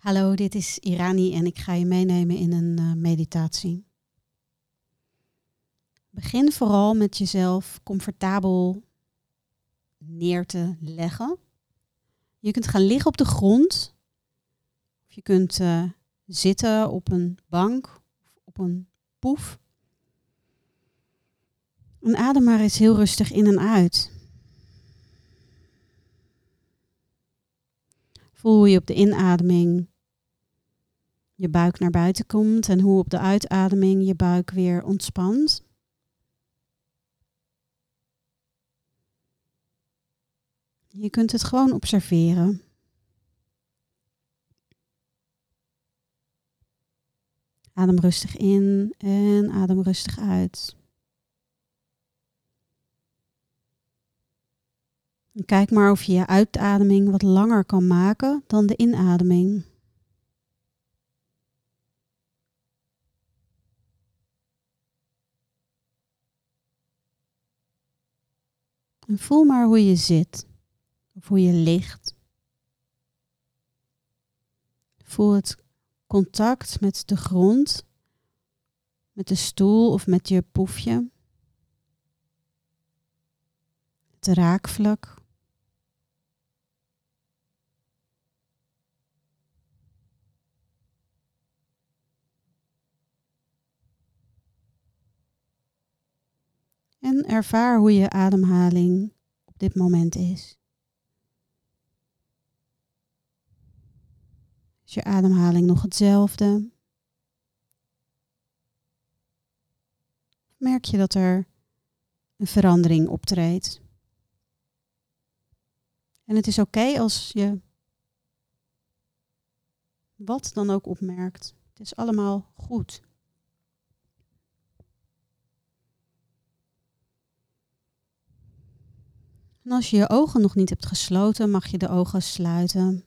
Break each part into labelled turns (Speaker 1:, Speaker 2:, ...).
Speaker 1: Hallo, dit is Irani en ik ga je meenemen in een uh, meditatie. Begin vooral met jezelf comfortabel neer te leggen. Je kunt gaan liggen op de grond. Of je kunt uh, zitten op een bank of op een poef. En adem maar eens heel rustig in en uit. Voel hoe je op de inademing je buik naar buiten komt en hoe op de uitademing je buik weer ontspant. Je kunt het gewoon observeren. Adem rustig in en adem rustig uit. Kijk maar of je je uitademing wat langer kan maken dan de inademing. En voel maar hoe je zit of hoe je ligt. Voel het contact met de grond, met de stoel of met je poefje. Het raakvlak. En ervaar hoe je ademhaling op dit moment is. Is je ademhaling nog hetzelfde? Merk je dat er een verandering optreedt? En het is oké als je wat dan ook opmerkt. Het is allemaal goed. En als je je ogen nog niet hebt gesloten, mag je de ogen sluiten.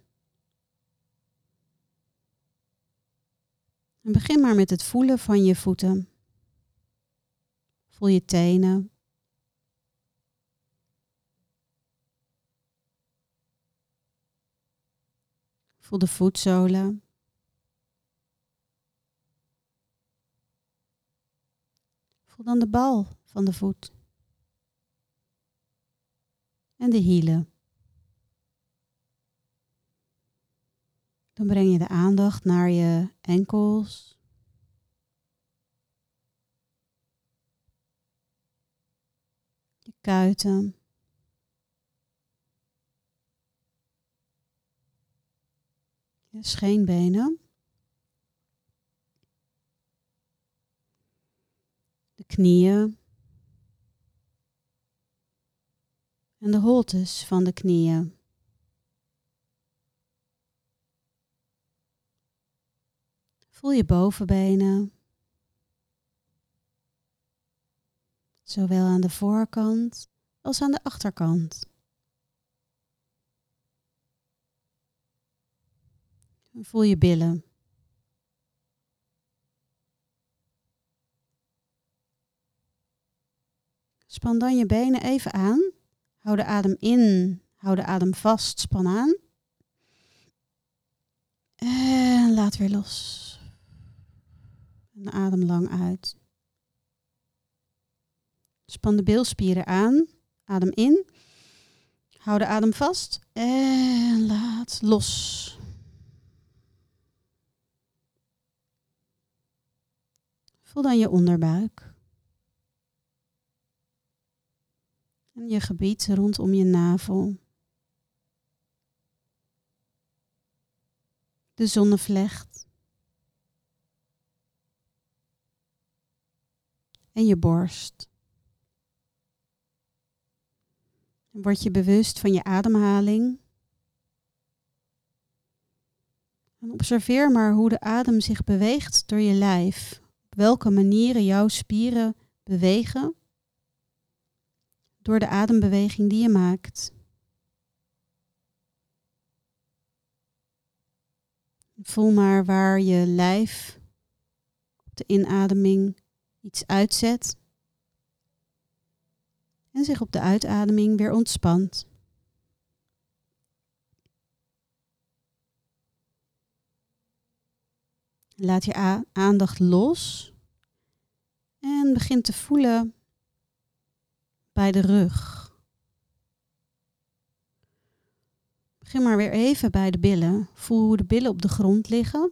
Speaker 1: En begin maar met het voelen van je voeten. Voel je tenen. Voel de voetzolen. Voel dan de bal van de voet en de hielen. Dan breng je de aandacht naar je enkels. Je kuiten. Je scheenbenen. De knieën. En de holtes van de knieën. Voel je bovenbenen, zowel aan de voorkant als aan de achterkant. Voel je billen. Span dan je benen even aan Hou de adem in, hou de adem vast, span aan. En laat weer los. En adem lang uit. Span de bilspieren aan. Adem in. Hou de adem vast en laat los. Voel dan je onderbuik. En je gebied rondom je navel. De zonnevlecht. En je borst. Word je bewust van je ademhaling. En observeer maar hoe de adem zich beweegt door je lijf. Op welke manieren jouw spieren bewegen door de adembeweging die je maakt. Voel maar waar je lijf op de inademing iets uitzet en zich op de uitademing weer ontspant. Laat je aandacht los en begin te voelen bij de rug. Begin maar weer even bij de billen. Voel hoe de billen op de grond liggen.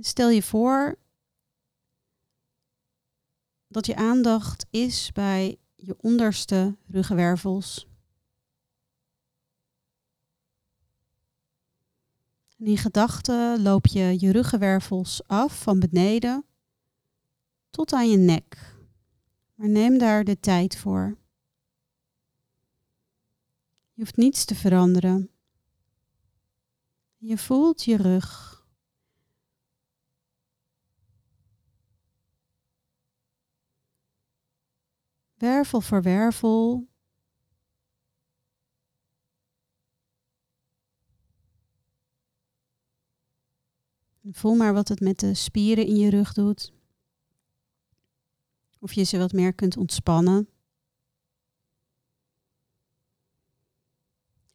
Speaker 1: Stel je voor dat je aandacht is bij je onderste ruggenwervels. En in gedachten loop je je ruggenwervels af van beneden tot aan je nek. Maar neem daar de tijd voor. Je hoeft niets te veranderen. Je voelt je rug. Wervel voor wervel. Voel maar wat het met de spieren in je rug doet. Of je ze wat meer kunt ontspannen.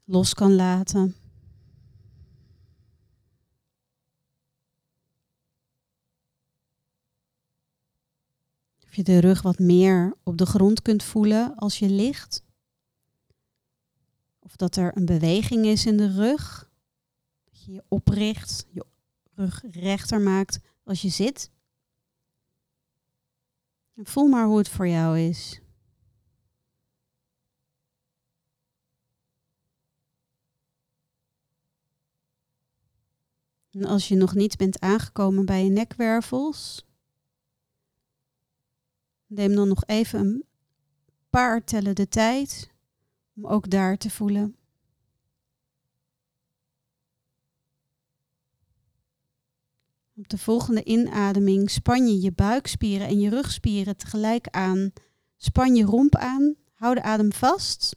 Speaker 1: Los kan laten. Of je de rug wat meer op de grond kunt voelen als je ligt. Of dat er een beweging is in de rug. Dat je je opricht, je rug rechter maakt als je zit. En voel maar hoe het voor jou is. En als je nog niet bent aangekomen bij je nekwervels, neem dan nog even een paar tellen de tijd om ook daar te voelen. Op de volgende inademing span je je buikspieren en je rugspieren tegelijk aan. Span je romp aan, hou de adem vast.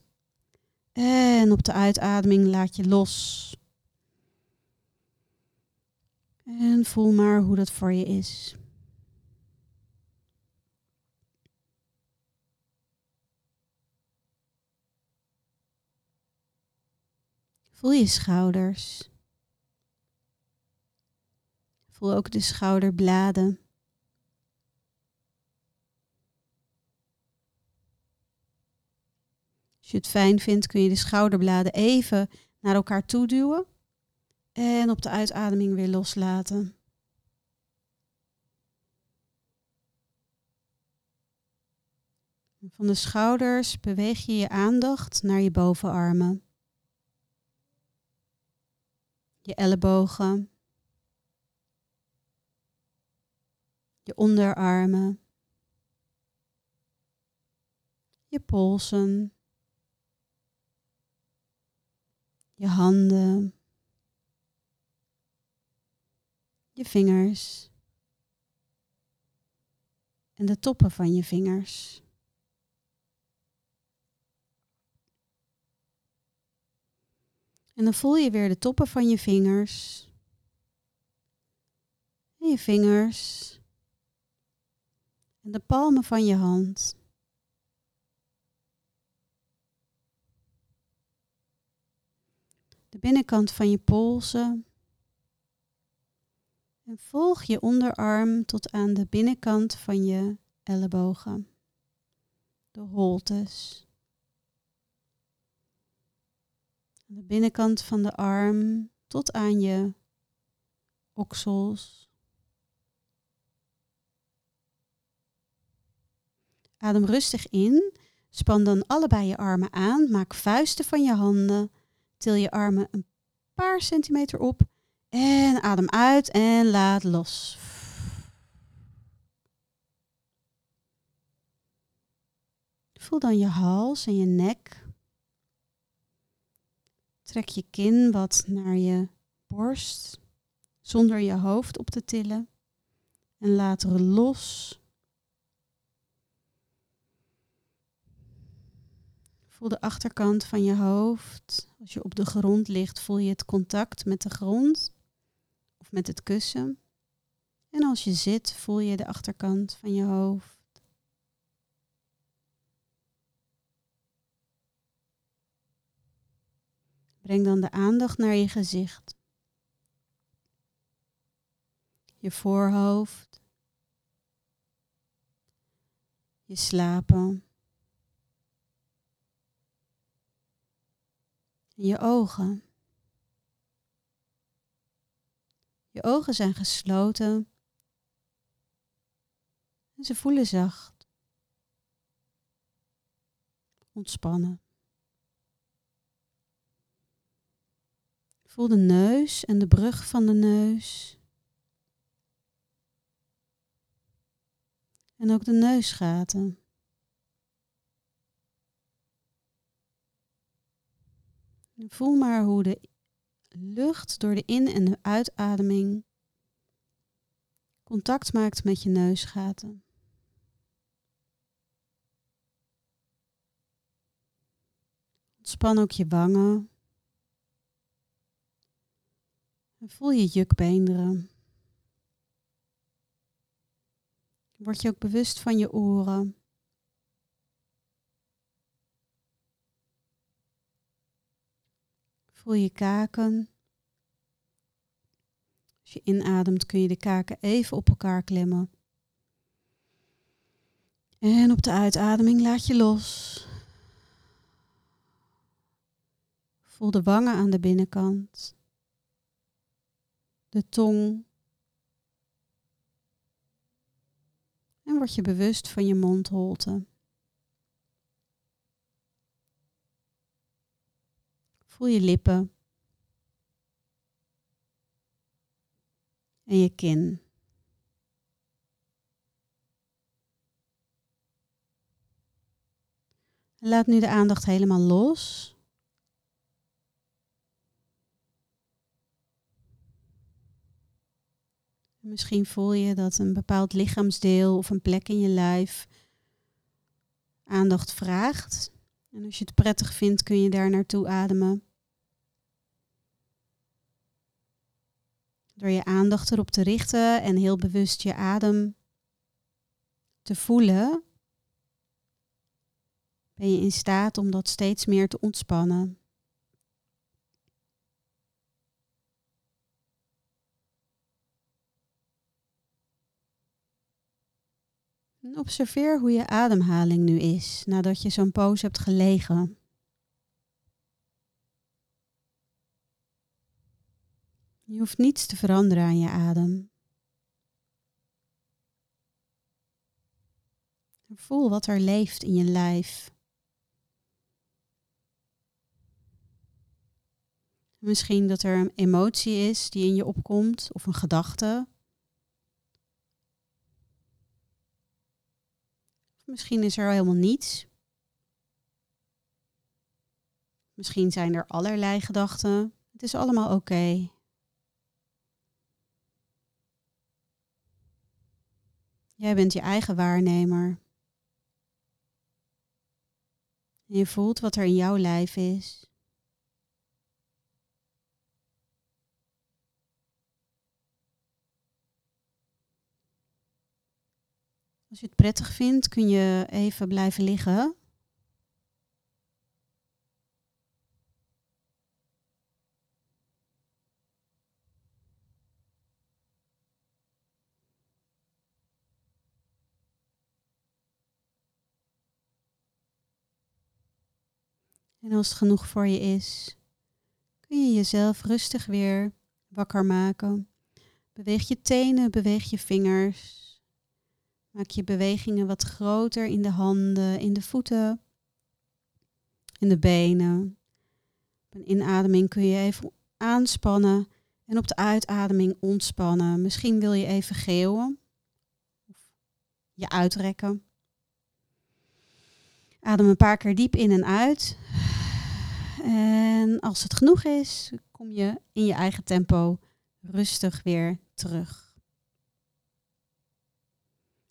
Speaker 1: En op de uitademing laat je los. En voel maar hoe dat voor je is. Voel je schouders. Ook de schouderbladen. Als je het fijn vindt, kun je de schouderbladen even naar elkaar toe duwen en op de uitademing weer loslaten. Van de schouders beweeg je je aandacht naar je bovenarmen, je ellebogen, je onderarmen, je polsen, je handen, je vingers en de toppen van je vingers. En dan voel je weer de toppen van je vingers. En je vingers. En de palmen van je hand. De binnenkant van je polsen. En volg je onderarm tot aan de binnenkant van je ellebogen. De holtes. De binnenkant van de arm tot aan je oksels. Adem rustig in. Span dan allebei je armen aan. Maak vuisten van je handen. Til je armen een paar centimeter op. En adem uit en laat los. Voel dan je hals en je nek. Trek je kin wat naar je borst zonder je hoofd op te tillen. En laat los. Voel de achterkant van je hoofd. Als je op de grond ligt, voel je het contact met de grond of met het kussen. En als je zit, voel je de achterkant van je hoofd. Breng dan de aandacht naar je gezicht. je voorhoofd, je slapen, je ogen. Je ogen zijn gesloten en ze voelen zacht, ontspannen. Voel de neus en de brug van de neus. En ook de neusgaten. Voel maar hoe de lucht door de in- en de uitademing contact maakt met je neusgaten. Ontspan ook je wangen. En voel je jukbeenderen. Word je ook bewust van je oren. Voel je kaken. Als je inademt kun je de kaken even op elkaar klemmen. En op de uitademing laat je los. Voel de wangen aan de binnenkant. De tong. En word je bewust van je mondholte. Voel je lippen. En je kin. Laat nu de aandacht helemaal los. Misschien voel je dat een bepaald lichaamsdeel of een plek in je lijf aandacht vraagt. En als je het prettig vindt, kun je daar naartoe ademen. Door je aandacht erop te richten en heel bewust je adem te voelen, ben je in staat om dat steeds meer te ontspannen. observeer hoe je ademhaling nu is nadat je zo'n poos hebt gelegen. Je hoeft niets te veranderen aan je adem. Voel wat er leeft in je lijf. Misschien dat er een emotie is die in je opkomt of een gedachte. Misschien is er helemaal niets. Misschien zijn er allerlei gedachten. Het is allemaal oké. Jij bent je eigen waarnemer. En je voelt wat er in jouw lijf is. Als je het prettig vindt, kun je even blijven liggen. En als het genoeg voor je is, kun je jezelf rustig weer wakker maken. Beweeg je tenen, beweeg je vingers. Maak je bewegingen wat groter in de handen, in de voeten, in de benen. Op een inademing kun je even aanspannen en op de uitademing ontspannen. Misschien wil je even geeuwen of je uitrekken. Adem een paar keer diep in en uit. En als het genoeg is, kom je in je eigen tempo rustig weer terug.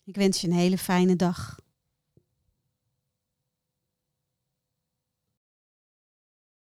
Speaker 1: Ik wens je een hele fijne dag.